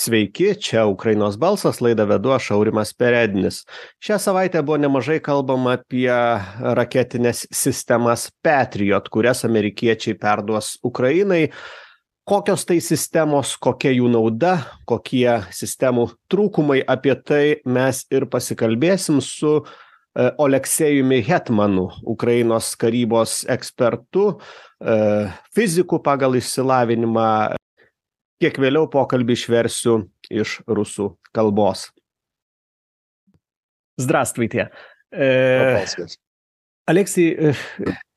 Sveiki, čia Ukrainos balsas, laidą vedu aš Aurimas Perednis. Šią savaitę buvo nemažai kalbama apie raketinės sistemas Patriot, kurias amerikiečiai perduos Ukrainai. Kokios tai sistemos, kokia jų nauda, kokie sistemų trūkumai, apie tai mes ir pasikalbėsim su e, Oleksejumi Hetmanu, Ukrainos karybos ekspertu, e, fiziku pagal išsilavinimą, kiek vėliau pokalbį išversiu iš rusų kalbos. Здравствуйте. Э, Алексей,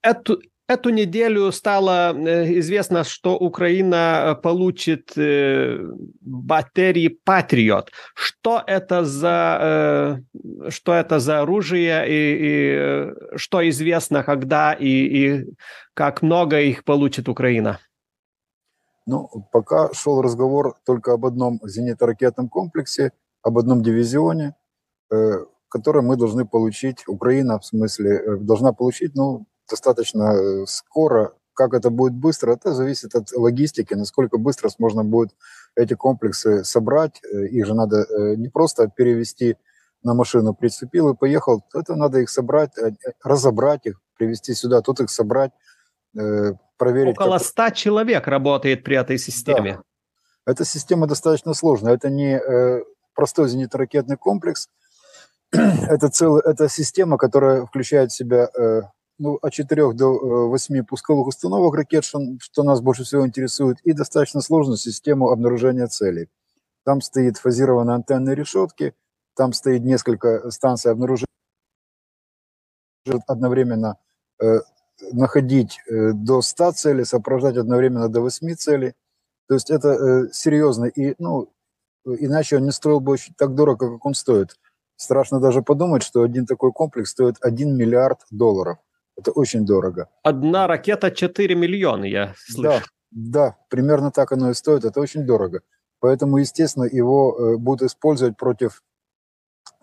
эту, эту неделю стало известно, что Украина получит батареи Патриот. Что это за, что это за оружие и, и что известно, когда и, и как много их получит Украина? Ну, пока шел разговор только об одном зенитно-ракетном комплексе, об одном дивизионе, э, который мы должны получить, Украина, в смысле, э, должна получить, ну, достаточно э, скоро. Как это будет быстро, это зависит от логистики, насколько быстро можно будет эти комплексы собрать. Их же надо не просто перевести на машину, прицепил и поехал. Это надо их собрать, разобрать их, привезти сюда, тут их собрать, проверить... Около как... 100 человек работает при этой системе. Да. Эта система достаточно сложная. Это не э, простой зенитно-ракетный комплекс. это, целый, это система, которая включает в себя э, ну, от 4 до 8 э, пусковых установок ракет, что, что нас больше всего интересует, и достаточно сложную систему обнаружения целей. Там стоит фазированные антенные решетки, там стоит несколько станций обнаружения одновременно э, находить э, до 100 целей, сопровождать одновременно до 8 целей. То есть это э, серьезно. И, ну, иначе он не строил бы очень так дорого, как он стоит. Страшно даже подумать, что один такой комплекс стоит 1 миллиард долларов. Это очень дорого. Одна ракета 4 миллиона, я слышу. Да, да, примерно так оно и стоит. Это очень дорого. Поэтому, естественно, его э, будут использовать против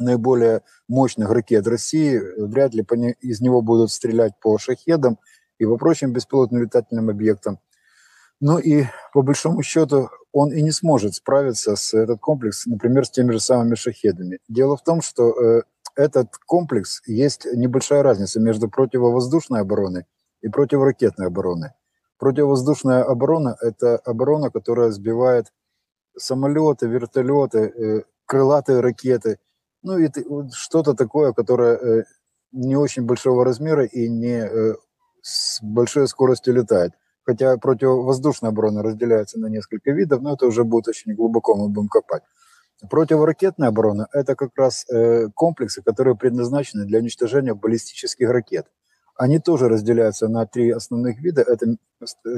наиболее мощных ракет России, вряд ли из него будут стрелять по шахедам и по прочим беспилотным летательным объектам. Ну и по большому счету он и не сможет справиться с этот комплекс, например, с теми же самыми шахедами. Дело в том, что э, этот комплекс есть небольшая разница между противовоздушной обороной и противоракетной обороной. Противовоздушная оборона – это оборона, которая сбивает самолеты, вертолеты, э, крылатые ракеты – ну, и что-то такое, которое э, не очень большого размера и не э, с большой скоростью летает. Хотя противовоздушная оборона разделяется на несколько видов, но это уже будет очень глубоко, мы будем копать. Противоракетная оборона – это как раз э, комплексы, которые предназначены для уничтожения баллистических ракет. Они тоже разделяются на три основных вида. Это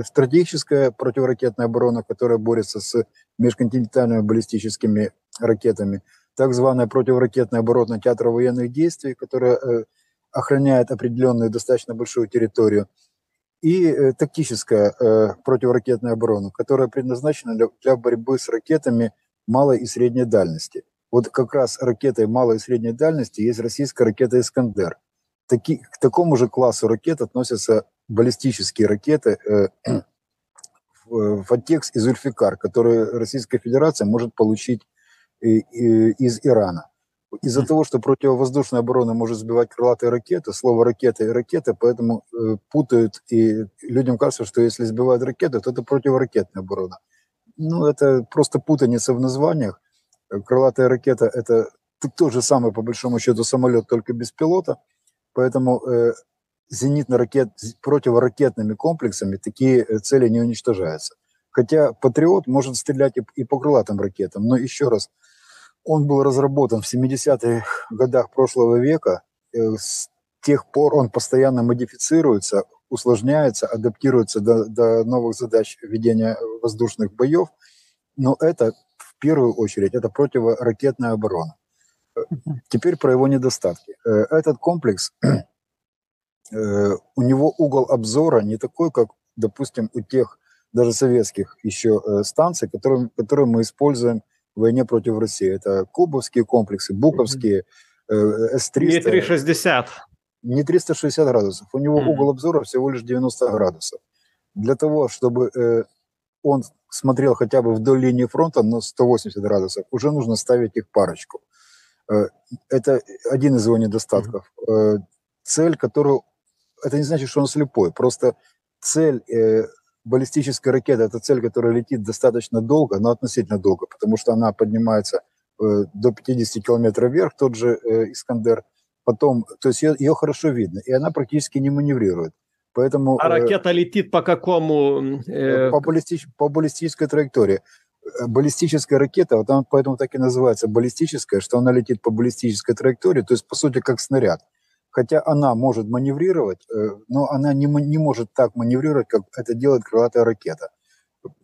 стратегическая противоракетная оборона, которая борется с межконтинентальными баллистическими ракетами – так званая противоракетная оборона театра военных действий, которая э, охраняет определенную достаточно большую территорию, и э, тактическая э, противоракетная оборона, которая предназначена для борьбы с ракетами малой и средней дальности. Вот как раз ракетой малой и средней дальности есть российская ракета «Искандер». Таки, к такому же классу ракет относятся баллистические ракеты э, «Фатекс» и «Зульфикар», которые Российская Федерация может получить из Ирана. Из-за того, что противовоздушная оборона может сбивать крылатые ракеты, слово ракета и ракета, поэтому э, путают, и людям кажется, что если сбивают ракеты, то это противоракетная оборона. Ну, это просто путаница в названиях. Крылатая ракета – это тот же самый, по большому счету, самолет, только без пилота. Поэтому э, зенитно-ракет, противоракетными комплексами такие э, цели не уничтожаются. Хотя «Патриот» может стрелять и, и по крылатым ракетам. Но еще раз – он был разработан в 70-х годах прошлого века. Э, с тех пор он постоянно модифицируется, усложняется, адаптируется до, до новых задач ведения воздушных боев. Но это в первую очередь это противоракетная оборона. Теперь про его недостатки. Э, этот комплекс, э, у него угол обзора не такой, как, допустим, у тех даже советских еще станций, которые, которые мы используем войне против России. Это Кубовские комплексы, Буковские, э, С-300. Не 360. Не 360 градусов. У него mm-hmm. угол обзора всего лишь 90 градусов. Для того, чтобы э, он смотрел хотя бы вдоль линии фронта на 180 градусов, уже нужно ставить их парочку. Э, это один из его недостатков. Э, цель, которую... Это не значит, что он слепой. Просто цель э, баллистической ракеты – это цель, которая летит достаточно долго, но относительно долго, потому что она поднимается до 50 километров вверх, тот же «Искандер». Потом, то есть ее, ее хорошо видно, и она практически не маневрирует. Поэтому, а ракета э, летит по какому? Э... По, баллистич, по баллистической траектории. Баллистическая ракета, вот она поэтому так и называется баллистическая, что она летит по баллистической траектории, то есть по сути как снаряд. Хотя она может маневрировать, но она не, не может так маневрировать, как это делает крылатая ракета.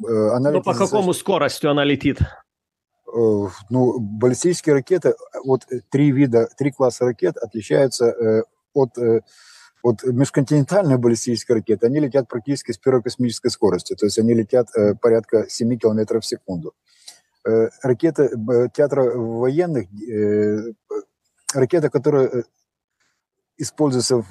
Она но по какому за... скоростью она летит? Ну, баллистические ракеты, вот три вида, три класса ракет отличаются от вот межконтинентальные баллистические ракеты, они летят практически с первой космической скоростью, то есть они летят э, порядка 7 километров в секунду. Э, ракеты э, театра военных, э, ракета, которая э, используется в,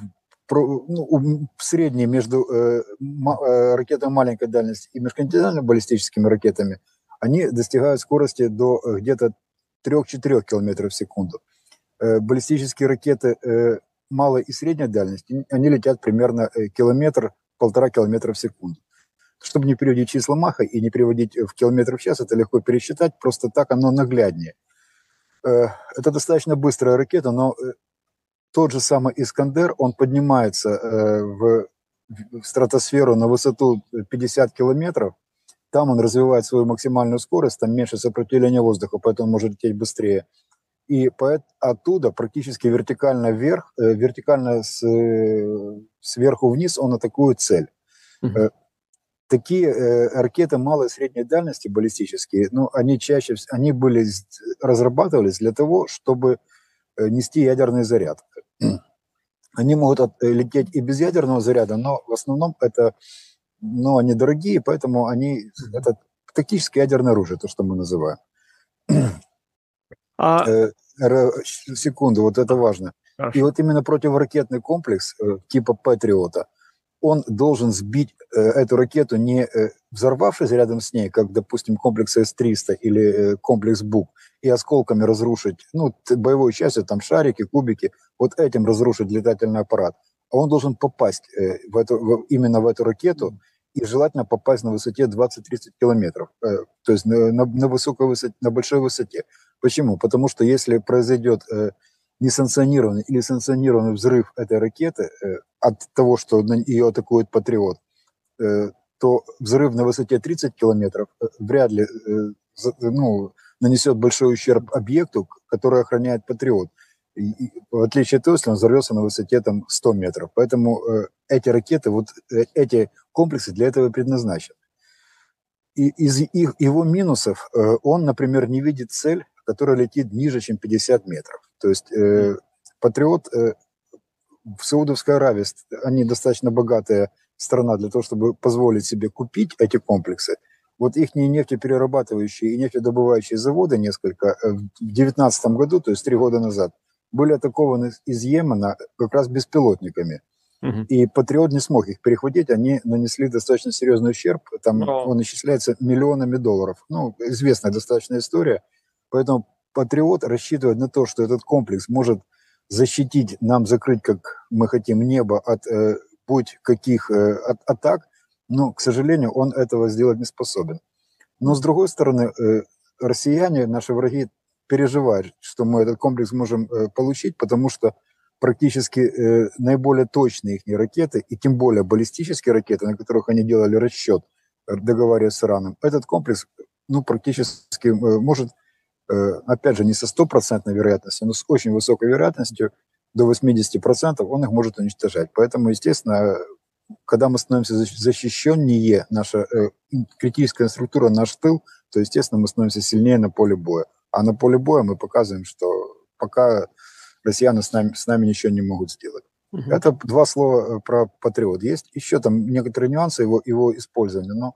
ну, в средней между э, э, ракетами маленькой дальности и межконтинентальными баллистическими ракетами, они достигают скорости до э, где-то 3-4 километров в секунду. Э, баллистические ракеты э, малой и средней дальности, они летят примерно э, километр, полтора километра в секунду. Чтобы не переводить числа Маха и не переводить в километр в час, это легко пересчитать, просто так оно нагляднее. Это достаточно быстрая ракета, но тот же самый Искандер, он поднимается в стратосферу на высоту 50 километров, там он развивает свою максимальную скорость, там меньше сопротивления воздуха, поэтому может лететь быстрее и оттуда практически вертикально вверх, э, вертикально с, э, сверху вниз он атакует цель. Угу. Такие ракеты малой и средней дальности баллистические, ну, они чаще они были разрабатывались для того, чтобы нести ядерный заряд. Они могут от, лететь и без ядерного заряда, но в основном это, ну, они дорогие, поэтому они это тактическое ядерное оружие, то, что мы называем. А... Э, секунду, вот это важно. Хорошо. И вот именно противоракетный комплекс э, типа Патриота, он должен сбить э, эту ракету, не э, взорвавшись рядом с ней, как, допустим, комплекс С-300 или э, комплекс БУК, и осколками разрушить, ну, боевой частью, там шарики, кубики, вот этим разрушить летательный аппарат. А он должен попасть э, в эту, в, именно в эту ракету, и желательно попасть на высоте 20-30 километров, э, то есть на, на, на высокой высоте, на большой высоте. Почему? Потому что если произойдет э, несанкционированный или санкционированный взрыв этой ракеты э, от того, что ее атакует Патриот, э, то взрыв на высоте 30 километров э, вряд ли ну, нанесет большой ущерб объекту, который охраняет Патриот. И, в отличие от того, если он взорвется на высоте там, 100 метров. Поэтому э, эти ракеты, вот э, эти комплексы для этого предназначены. И из их, его минусов э, он, например, не видит цель которая летит ниже, чем 50 метров. То есть э, Патриот э, в Саудовской Аравии, они достаточно богатая страна для того, чтобы позволить себе купить эти комплексы. Вот их нефтеперерабатывающие и нефтедобывающие заводы несколько э, в 2019 году, то есть три года назад, были атакованы из Йемена как раз беспилотниками. Угу. И Патриот не смог их перехватить, они нанесли достаточно серьезный ущерб, там Но... он исчисляется миллионами долларов. Ну, известная достаточно история – Поэтому Патриот рассчитывает на то, что этот комплекс может защитить, нам закрыть, как мы хотим, небо от э, будь каких э, от, атак, но, к сожалению, он этого сделать не способен. Но, с другой стороны, э, россияне, наши враги, переживают, что мы этот комплекс можем э, получить, потому что практически э, наиболее точные их ракеты, и тем более баллистические ракеты, на которых они делали расчет, э, договариваясь с Ираном, этот комплекс ну, практически э, может опять же, не со стопроцентной вероятностью, но с очень высокой вероятностью, до 80% он их может уничтожать. Поэтому, естественно, когда мы становимся защищеннее, наша э, критическая структура, наш тыл, то, естественно, мы становимся сильнее на поле боя. А на поле боя мы показываем, что пока россияне с нами, с нами ничего не могут сделать. Угу. Это два слова э, про патриот. Есть еще там некоторые нюансы его, его использования, но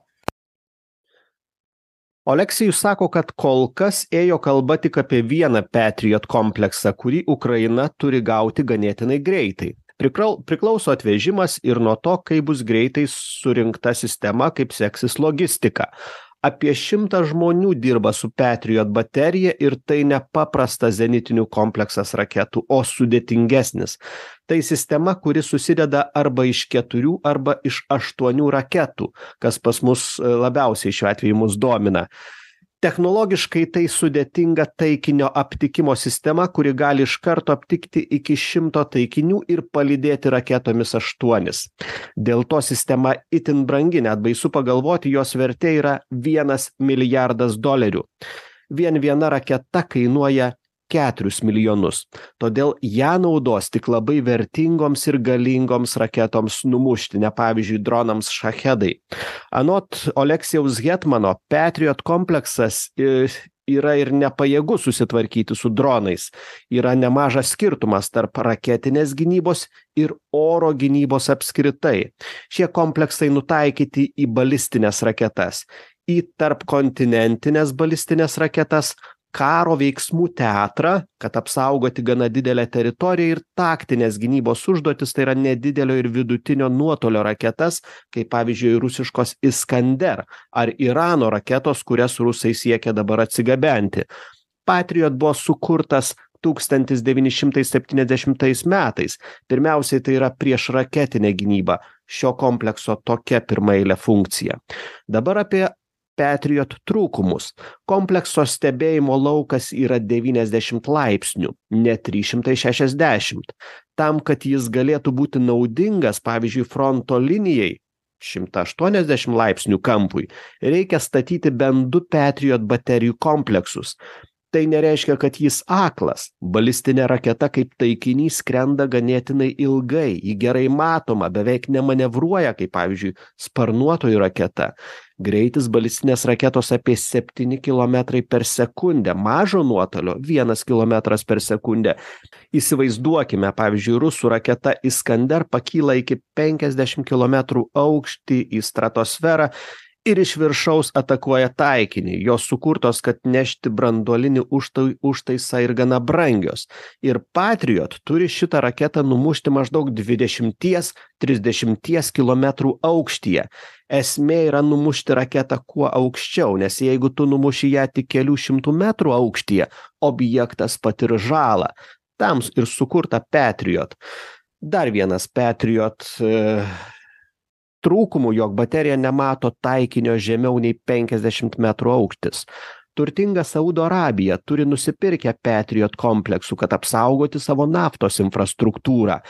oleksijus sako kad kol kas ėjo kalba tik apie vieną patriot kompleksą kurį ukraina turi gauti ganėtinai greitai. Priklauso atvežimas ir nuo to kaip bus greitai surinkta sistema kaip seksis logistika apie šimtą žmonių dirba su patriot baterija ir tai nepaprastas zenitinių kompleksas raketų o sudėtingesnis. Tai sistema kuri susideda arba iš keturių arba iš aštuonių raketų kas pas mus labiausiai šiuo atveju mus domina technologiškai tai sudėtinga taikinio aptikimo sistema kuri gali iš karto aptikti iki šimto taikinių ir palydėti raketomis aštuonis. Dėl to sistema itin brangi net baisu pagalvoti jos vertė yra vienas milijardas dolerių. Vien viena raketa kainuoja keturis milijonus. Todėl ją naudos tik labai vertingoms ir galingoms raketoms numušti ne pavyzdžiui dronams šachedai. Anot oleksijaus hetmano patriot kompleksas i yra ir nepajėgus susitvarkyti su dronais. Yra nemažas skirtumas tarp raketinės gynybos ir oro gynybos apskritai. Šie kompleksai nutaikyti į balistines raketas į tarpkontinentines balistines raketas karo veiksmų teatrą kad apsaugoti gana didelę teritoriją ir taktinės gynybos užduotis tai yra nedidelio ir vidutinio nuotolio raketas kaip pavyzdžiui rusiškos iskander ar irano raketos kurias rusai siekia dabar atsigabenti. Patriot buvo sukurtas tūkstantis devyni šimtai septyniasdešimtais metais. Pirmiausiai tai yra priešraketinė gynyba. Šio komplekso tokia pirmaeilė funkcija. Dabar apie patriot trūkumus. Komplekso stebėjimo laukas yra devyniasdešimt laipsnių ne trys šimtai šešiasdešimt. Tam kad jis galėtų būti naudingas pavyzdžiui fronto linijai šimtą aštuoniasdešim laipsnių kampui reikia statyti bent du patriot baterijų kompleksus. Tai nereiškia kad jis aklas. Balistinė raketa kaip taikinys skrenda ganėtinai ilgai. Ji gerai matoma beveik nemanevruoja kaip pavyzdžiui sparnuotoji raketa greitis balistinės raketos apie septyni kilometrai per sekundę. Mažo nuotolio vienas kilometras per sekundę. Įsivaizduokime pavyzdžiui rusų raketa iskander pakyla iki penkiasdešim kilometrų aukšty į stratosferą ir iš viršaus atakuoja taikinį. Jos sukurtos kad nešti branduolinį užtai užtaisą ir gana brangios. Ir patriot turi šitą raketą numušti maždaug dvidešimties trisdešimties kilometrų aukštyje. Esmė yra numušti raketą kuo aukščiau nes jeigu tu numuši ją tik kelių šimtų metrų aukštyje objektas patirs žalą. Tam ir sukurta patriot. Dar vienas patriot trūkumų jog baterija nemato taikinio žemiau nei penkiasdešimt metrų aukštis. Turtinga saudo arabija turi nusipirkę patriot kompleksų kad apsaugoti savo naftos infrastruktūrą.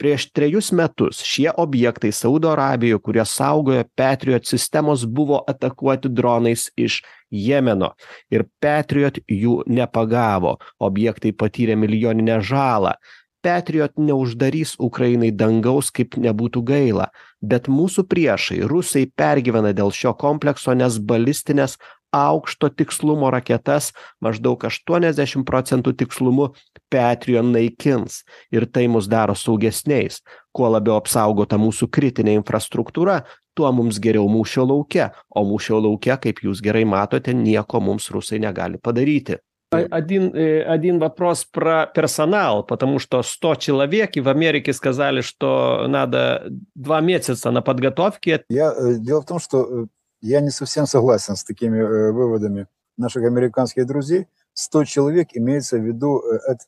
Prieš trejus metus šie objektai saudo arabijoj kurie saugojo patriot sistemos buvo atakuoti dronais iš jemeno. Ir patriot jų nepagavo. Objektai patyrė milijoninę žalą patriot neuždarys ukrainai dangaus kaip nebūtų gaila. Bet mūsų priešai rusai pergyvena dėl šio komplekso nes balistines aukšto tikslumo raketas maždaug aštuoniasdešim procentų tikslumu patriot naikins. Ir tai mus daro saugesniais. Kuo labiau apsaugota mūsų kritinė infrastruktūra tuo mums geriau mūšio lauke. O mūšio lauke kaip jūs gerai matote nieko mums rusai negali padaryti Один, один вопрос про персонал, потому что 100 человек, и в Америке сказали, что надо два месяца на подготовке. Я, дело в том, что я не совсем согласен с такими выводами наших американских друзей. 100 человек имеется в виду, это,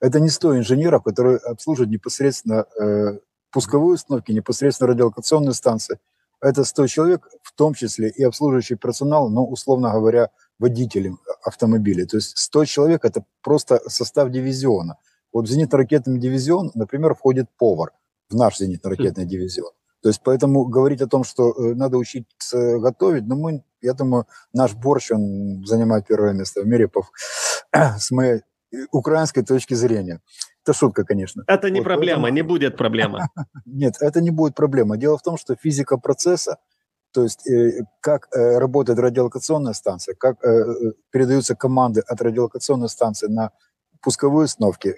это не 100 инженеров, которые обслуживают непосредственно пусковые установки, непосредственно радиолокационные станции. Это 100 человек, в том числе и обслуживающий персонал, ну, условно говоря, водителем автомобиля. То есть 100 человек – это просто состав дивизиона. Вот в зенитно-ракетный дивизион, например, входит повар в наш зенитно-ракетный дивизион. То есть поэтому говорить о том, что надо учиться готовить, ну, мы, я думаю, наш борщ, он занимает первое место в мире по, с моей украинской точки зрения. Это шутка, конечно. Это не вот проблема, поэтому... не будет проблема. Нет, это не будет проблема. Дело в том, что физика процесса, то есть э, как э, работает радиолокационная станция, как э, передаются команды от радиолокационной станции на пусковые установки,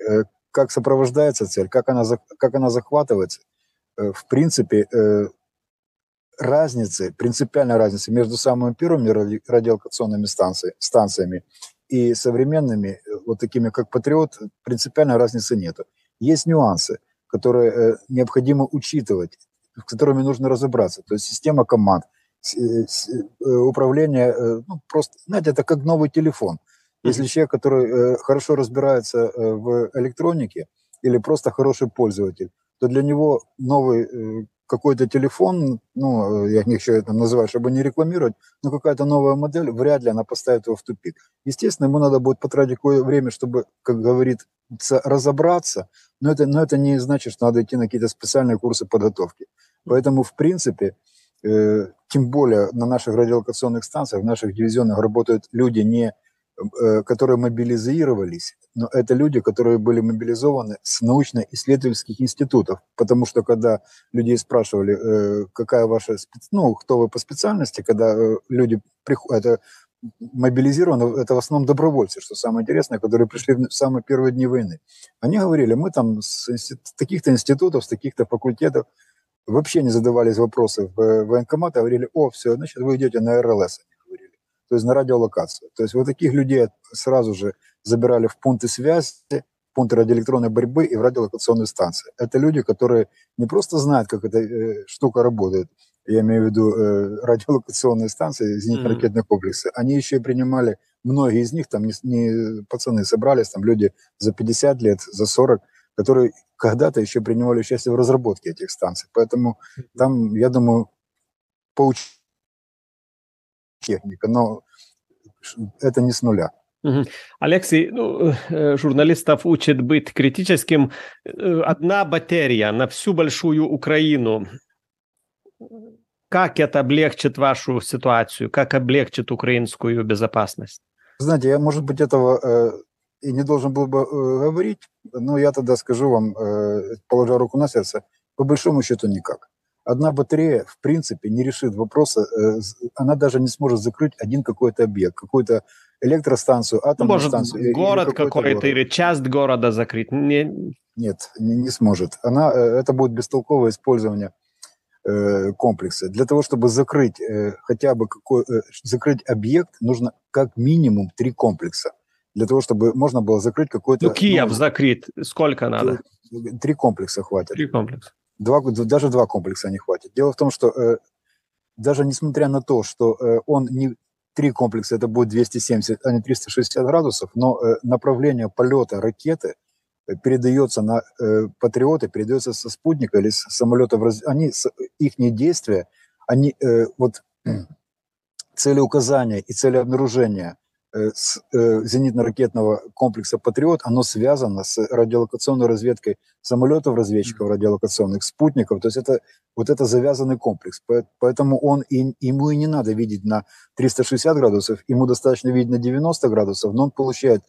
как сопровождается цель, как она, как она захватывается. В принципе, разницы, принципиальной разницы между самыми первыми радиолокационными станциями, станциями и современными, вот такими как «Патриот», принципиальной разницы нет. Есть нюансы – которые необходимо учитывать, с которыми нужно разобраться. То есть система команд, управление, ну, просто, знаете, это как новый телефон. Если человек, который хорошо разбирается в электронике или просто хороший пользователь, то для него новый какой-то телефон, ну, я не хочу это называть, чтобы не рекламировать, но какая-то новая модель, вряд ли она поставит его в тупик. Естественно, ему надо будет потратить какое время, чтобы, как говорится, разобраться, но это, но это не значит, что надо идти на какие-то специальные курсы подготовки. Поэтому, в принципе, э, тем более на наших радиолокационных станциях, в наших дивизионах работают люди не Э, которые мобилизировались, но это люди, которые были мобилизованы с научно-исследовательских институтов, потому что когда людей спрашивали, э, какая ваша, ну, кто вы по специальности, когда э, люди приходят, это мобилизированы, это в основном добровольцы, что самое интересное, которые пришли в самые первые дни войны. Они говорили, мы там с таких-то институтов, с таких-то факультетов, вообще не задавались вопросы в военкомат, а говорили, о, все, значит, вы идете на РЛС то есть на радиолокацию. То есть вот таких людей сразу же забирали в пункты связи, пункты радиоэлектронной борьбы и в радиолокационные станции. Это люди, которые не просто знают, как эта э, штука работает, я имею в виду э, радиолокационные станции, зенитно-ракетные комплексы, они еще и принимали, многие из них, там не, не пацаны собрались, там люди за 50 лет, за 40, которые когда-то еще принимали участие в разработке этих станций. Поэтому там, я думаю, поуч техника, но это не с нуля. Алексей, ну, э, журналистов учат быть критическим. Э, одна батарея на всю большую Украину. Как это облегчит вашу ситуацию? Как облегчит украинскую безопасность? Знаете, я, может быть, этого э, и не должен был бы э, говорить, но я тогда скажу вам, э, положа руку на сердце, по большому счету никак одна батарея, в принципе, не решит вопроса, э, она даже не сможет закрыть один какой-то объект, какую-то электростанцию, ну, атомную Может, станцию. город или какой-то город. или часть города закрыть? Не... Нет, не, не сможет. Она, э, это будет бестолковое использование э, комплекса. Для того, чтобы закрыть хотя бы какой, закрыть объект, нужно как минимум три комплекса. Для того, чтобы можно было закрыть какой-то... Ну, Киев ну, закрыть сколько надо? Три комплекса хватит. Три комплекса. Два, даже два комплекса не хватит. Дело в том, что э, даже несмотря на то, что э, он не три комплекса, это будет 270, а не 360 градусов, но э, направление полета ракеты э, передается на э, патриоты, передается со спутника или с самолета. Они, их действия, они э, вот цели указания и цели обнаружения с э, зенитно-ракетного комплекса «Патриот», оно связано с радиолокационной разведкой самолетов, разведчиков радиолокационных, спутников. То есть это вот это завязанный комплекс. Поэтому он и, ему и не надо видеть на 360 градусов, ему достаточно видеть на 90 градусов, но он получает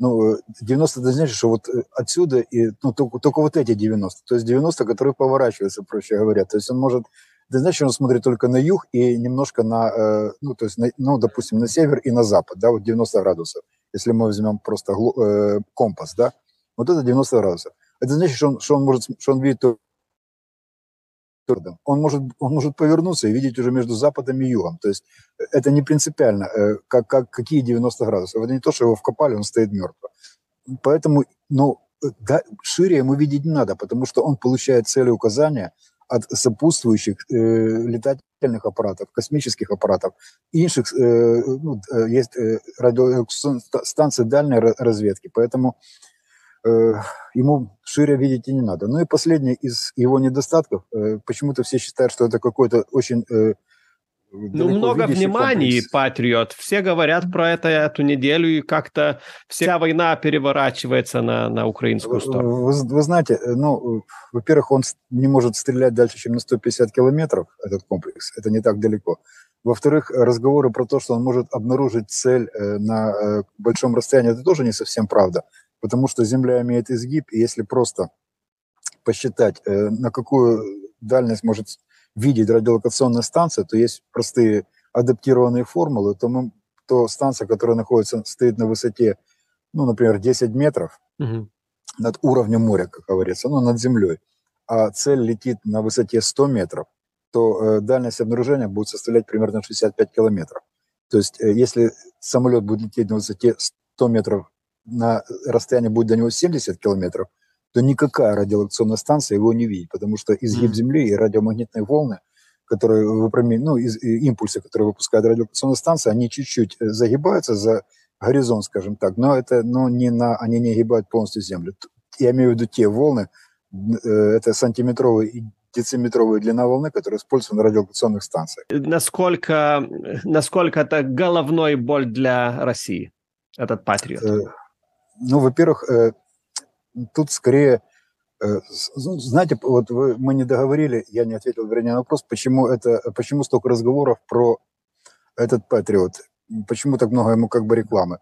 ну, 90 это значит, что вот э, отсюда и ну, только, только вот эти 90, то есть 90, которые поворачиваются, проще говоря. То есть он может это значит, он смотрит только на юг и немножко на, э, ну, то есть, на, ну, допустим, на север и на запад, да, вот 90 градусов. Если мы возьмем просто э, компас, да, вот это 90 градусов. Это значит, что он, что он может, что он видит он может, он может повернуться и видеть уже между западом и югом. То есть это не принципиально, э, как, как, какие 90 градусов. Это не то, что его вкопали, он стоит мертво. Поэтому, ну, да, шире ему видеть не надо, потому что он получает цели указания – от сопутствующих э, летательных аппаратов, космических аппаратов, інших, э, ну, э, есть э, радиостанции дальней разведки, поэтому э, ему шире видеть и не надо. Ну и последний из его недостатков, э, почему-то все считают, что это какой-то очень э, ну, много внимания, Патриот. Все говорят про это эту неделю, и как-то вся война переворачивается на, на украинскую сторону. Вы, вы знаете, э, ну, во-первых, он не может стрелять дальше, чем на 150 километров, этот комплекс. Это не так далеко. Во-вторых, разговоры про то, что он может обнаружить цель э, на э, большом расстоянии, это тоже не совсем правда. Потому что Земля имеет изгиб, и если просто посчитать, на какую дальность может видеть радиолокационная станция, то есть простые адаптированные формулы, то, мы, то станция, которая находится, стоит на высоте, ну, например, 10 метров угу. над уровнем моря, как говорится, ну, над землей, а цель летит на высоте 100 метров, то э, дальность обнаружения будет составлять примерно 65 километров. То есть э, если самолет будет лететь на высоте 100 метров, на расстоянии будет до него 70 километров, то никакая радиолокационная станция его не видит, потому что изгиб Земли и радиомагнитные волны, которые выпрямляют, ну, из, импульсы, которые выпускает радиолокационная станция, они чуть-чуть э, загибаются за горизонт, скажем так, но это, но не на, они не огибают полностью Землю. Я имею в виду те волны, э, это сантиметровые и дециметровая длина волны, которая используется на радиолокационных станциях. Насколько, насколько это головной боль для России, этот патриот? Э, ну, во-первых, э, тут скорее, э, ну, знаете, вот вы, мы не договорили, я не ответил, вернее, на вопрос, почему, это, почему столько разговоров про этот патриот, почему так много ему как бы рекламы.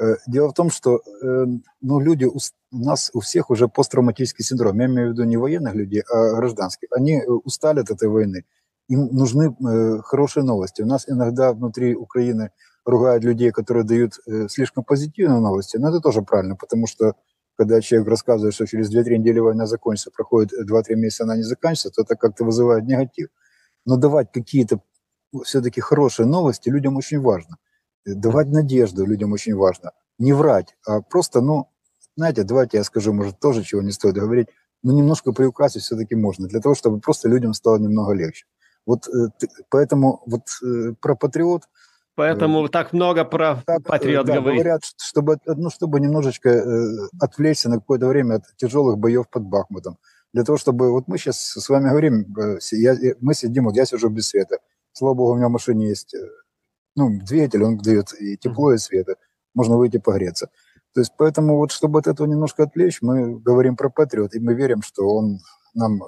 Э, дело в том, что э, ну, люди, у нас у всех уже посттравматический синдром. Я имею в виду не военных людей, а гражданских. Они устали от этой войны. Им нужны хорошие новости. У нас иногда внутри Украины ругают людей, которые дают слишком позитивные новости. Но это тоже правильно, потому что когда человек рассказывает, что через 2-3 недели война закончится, проходит 2-3 месяца, она не заканчивается, то это как-то вызывает негатив. Но давать какие-то все-таки хорошие новости людям очень важно давать надежду людям очень важно. Не врать, а просто, ну, знаете, давайте я скажу, может, тоже чего не стоит говорить, но немножко приукрасить все-таки можно, для того, чтобы просто людям стало немного легче. Вот э, поэтому вот э, про патриот... Поэтому э, так много про так, патриот да, говорит. говорят, чтобы, ну, чтобы немножечко э, отвлечься на какое-то время от тяжелых боев под Бахмутом. Для того, чтобы... Вот мы сейчас с вами говорим, э, я, мы сидим, вот я сижу без света. Слава богу, у меня в машине есть ну, двигатель, он дает и тепло, и свет. Можно выйти погреться. То есть поэтому вот, чтобы от этого немножко отвлечь, мы говорим про Патриот, и мы верим, что он нам э,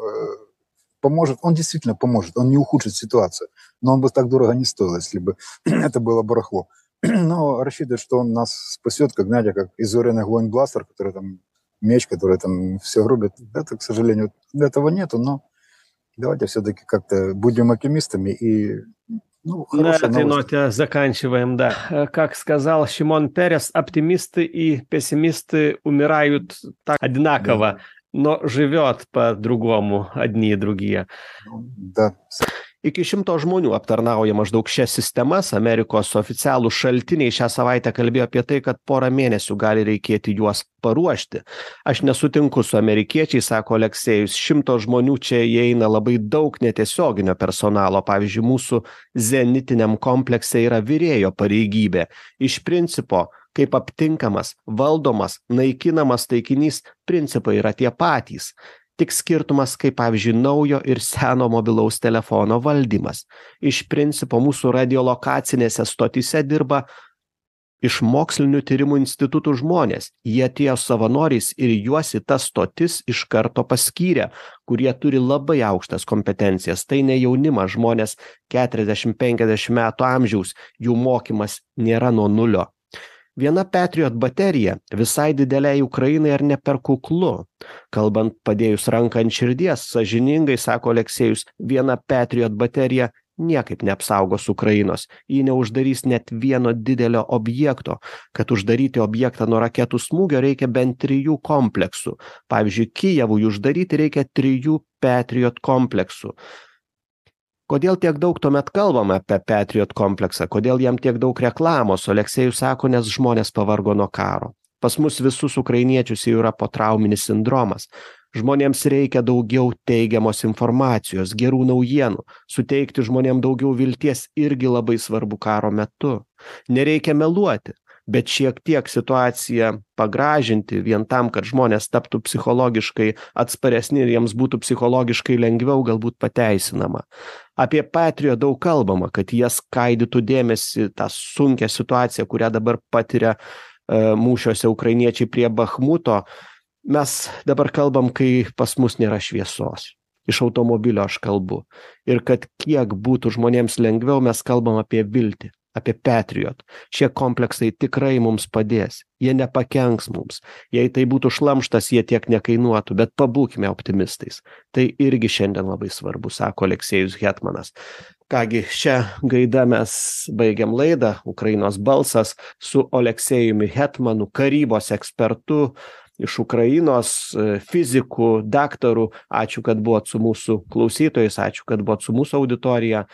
поможет. Он действительно поможет, он не ухудшит ситуацию. Но он бы так дорого не стоил, если бы это было барахло. Но рассчитывать, что он нас спасет, как, знаете, как изоренный огонь бластер, который там меч, который там все рубит. Это, к сожалению, этого нету, но давайте все-таки как-то будем оптимистами и ну, На этой новость. ноте заканчиваем, да. Э, как сказал Шимон Перес, оптимисты и пессимисты умирают так одинаково, да. Но живет по-другому одни и другие. Да. Iki šimto žmonių aptarnauja maždaug šias sistemas. Amerikos oficialūs šaltiniai šią savaitę kalbėjo apie tai kad porą mėnesių gali reikėti juos paruošti. Aš nesutinku su amerikiečiais sako aleksejus. Šimto žmonių čia įeina labai daug netiesioginio personalo. Pavyzdžiui mūsų zenitiniam komplekse yra virėjo pareigybė. Iš principo kaip aptinkamas valdomas naikinamas taikinys principai yra tie patys tik skirtumas kaip pavyzdžiui naujo ir seno mobilaus telefono valdymas. Iš principo mūsų radiolokacinėse stotyse dirba iš mokslinių tyrimų institutų žmonės. Jie atėjo savanoriais ir juos į tas stotis iš karto paskyrė kurie turi labai aukštas kompetencijas. Tai ne jaunimas žmonės keturiasdešim penkiasdešim metų amžiaus jų mokymas nėra nuo nulio viena patriot baterija visai didelei ukrainai ar ne per kuklu. Kalbant padėjus ranką ant širdies sąžiningai sako aleksejus viena patriot baterija niekaip neapsaugos ukrainos. Ji neuždarys net vieno didelio objekto. Kad uždaryti objektą nuo raketų smūgio reikia bent trijų kompleksų. Pavyzdžiui kijevui uždaryti reikia trijų patriot kompleksų kodėl tiek daug tuomet kalbama apie patriot kompleksą? Kodėl jam tiek daug reklamos? Aleksejus sako nes žmonės pavargo nuo karo. Pas mus visus ukrainiečius jau yra potrauminis sindromas. Žmonėms reikia daugiau teigiamos informacijos gerų naujienų. Suteikti žmonėm daugiau vilties irgi labai svarbu karo metu. Nereikia meluoti bet šiek tiek situaciją pagražinti vien tam kad žmonės taptų psichologiškai atsparesni ir jiems būtų psichologiškai lengviau galbūt pateisinama. Apie patriot daug kalbama kad jie skaidytų dėmesį tą sunkią situaciją kurią dabar patiria e, mūšiuose ukrainiečiai prie bachmuto. Mes dabar kalbam kai pas mus nėra šviesos. Iš automobilio aš kalbu. Ir kad kiek būtų žmonėms lengviau mes kalbam apie viltį apie patriot. Šie kompleksai tikrai mums padės. Jie nepakenks mums. Jei tai būtų šlamštas jie tiek nekainuotų bet pabūkime optimistais. Tai irgi šiandien labai svarbu sako aleksejus hetmanas. Ką gi šia gaida mes baigiam laidą. Ukrainos balsas su oleksejumi hetmanu karybos ekspertu iš ukrainos fiziku daktaru. Ačiū kad buvot su mūsų klausytojais. Ačiū kad buvot su mūsų auditorija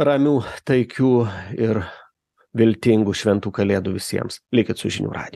ramių taikių ir viltingų šventų kalėdų visiems. Likit su žinių radiju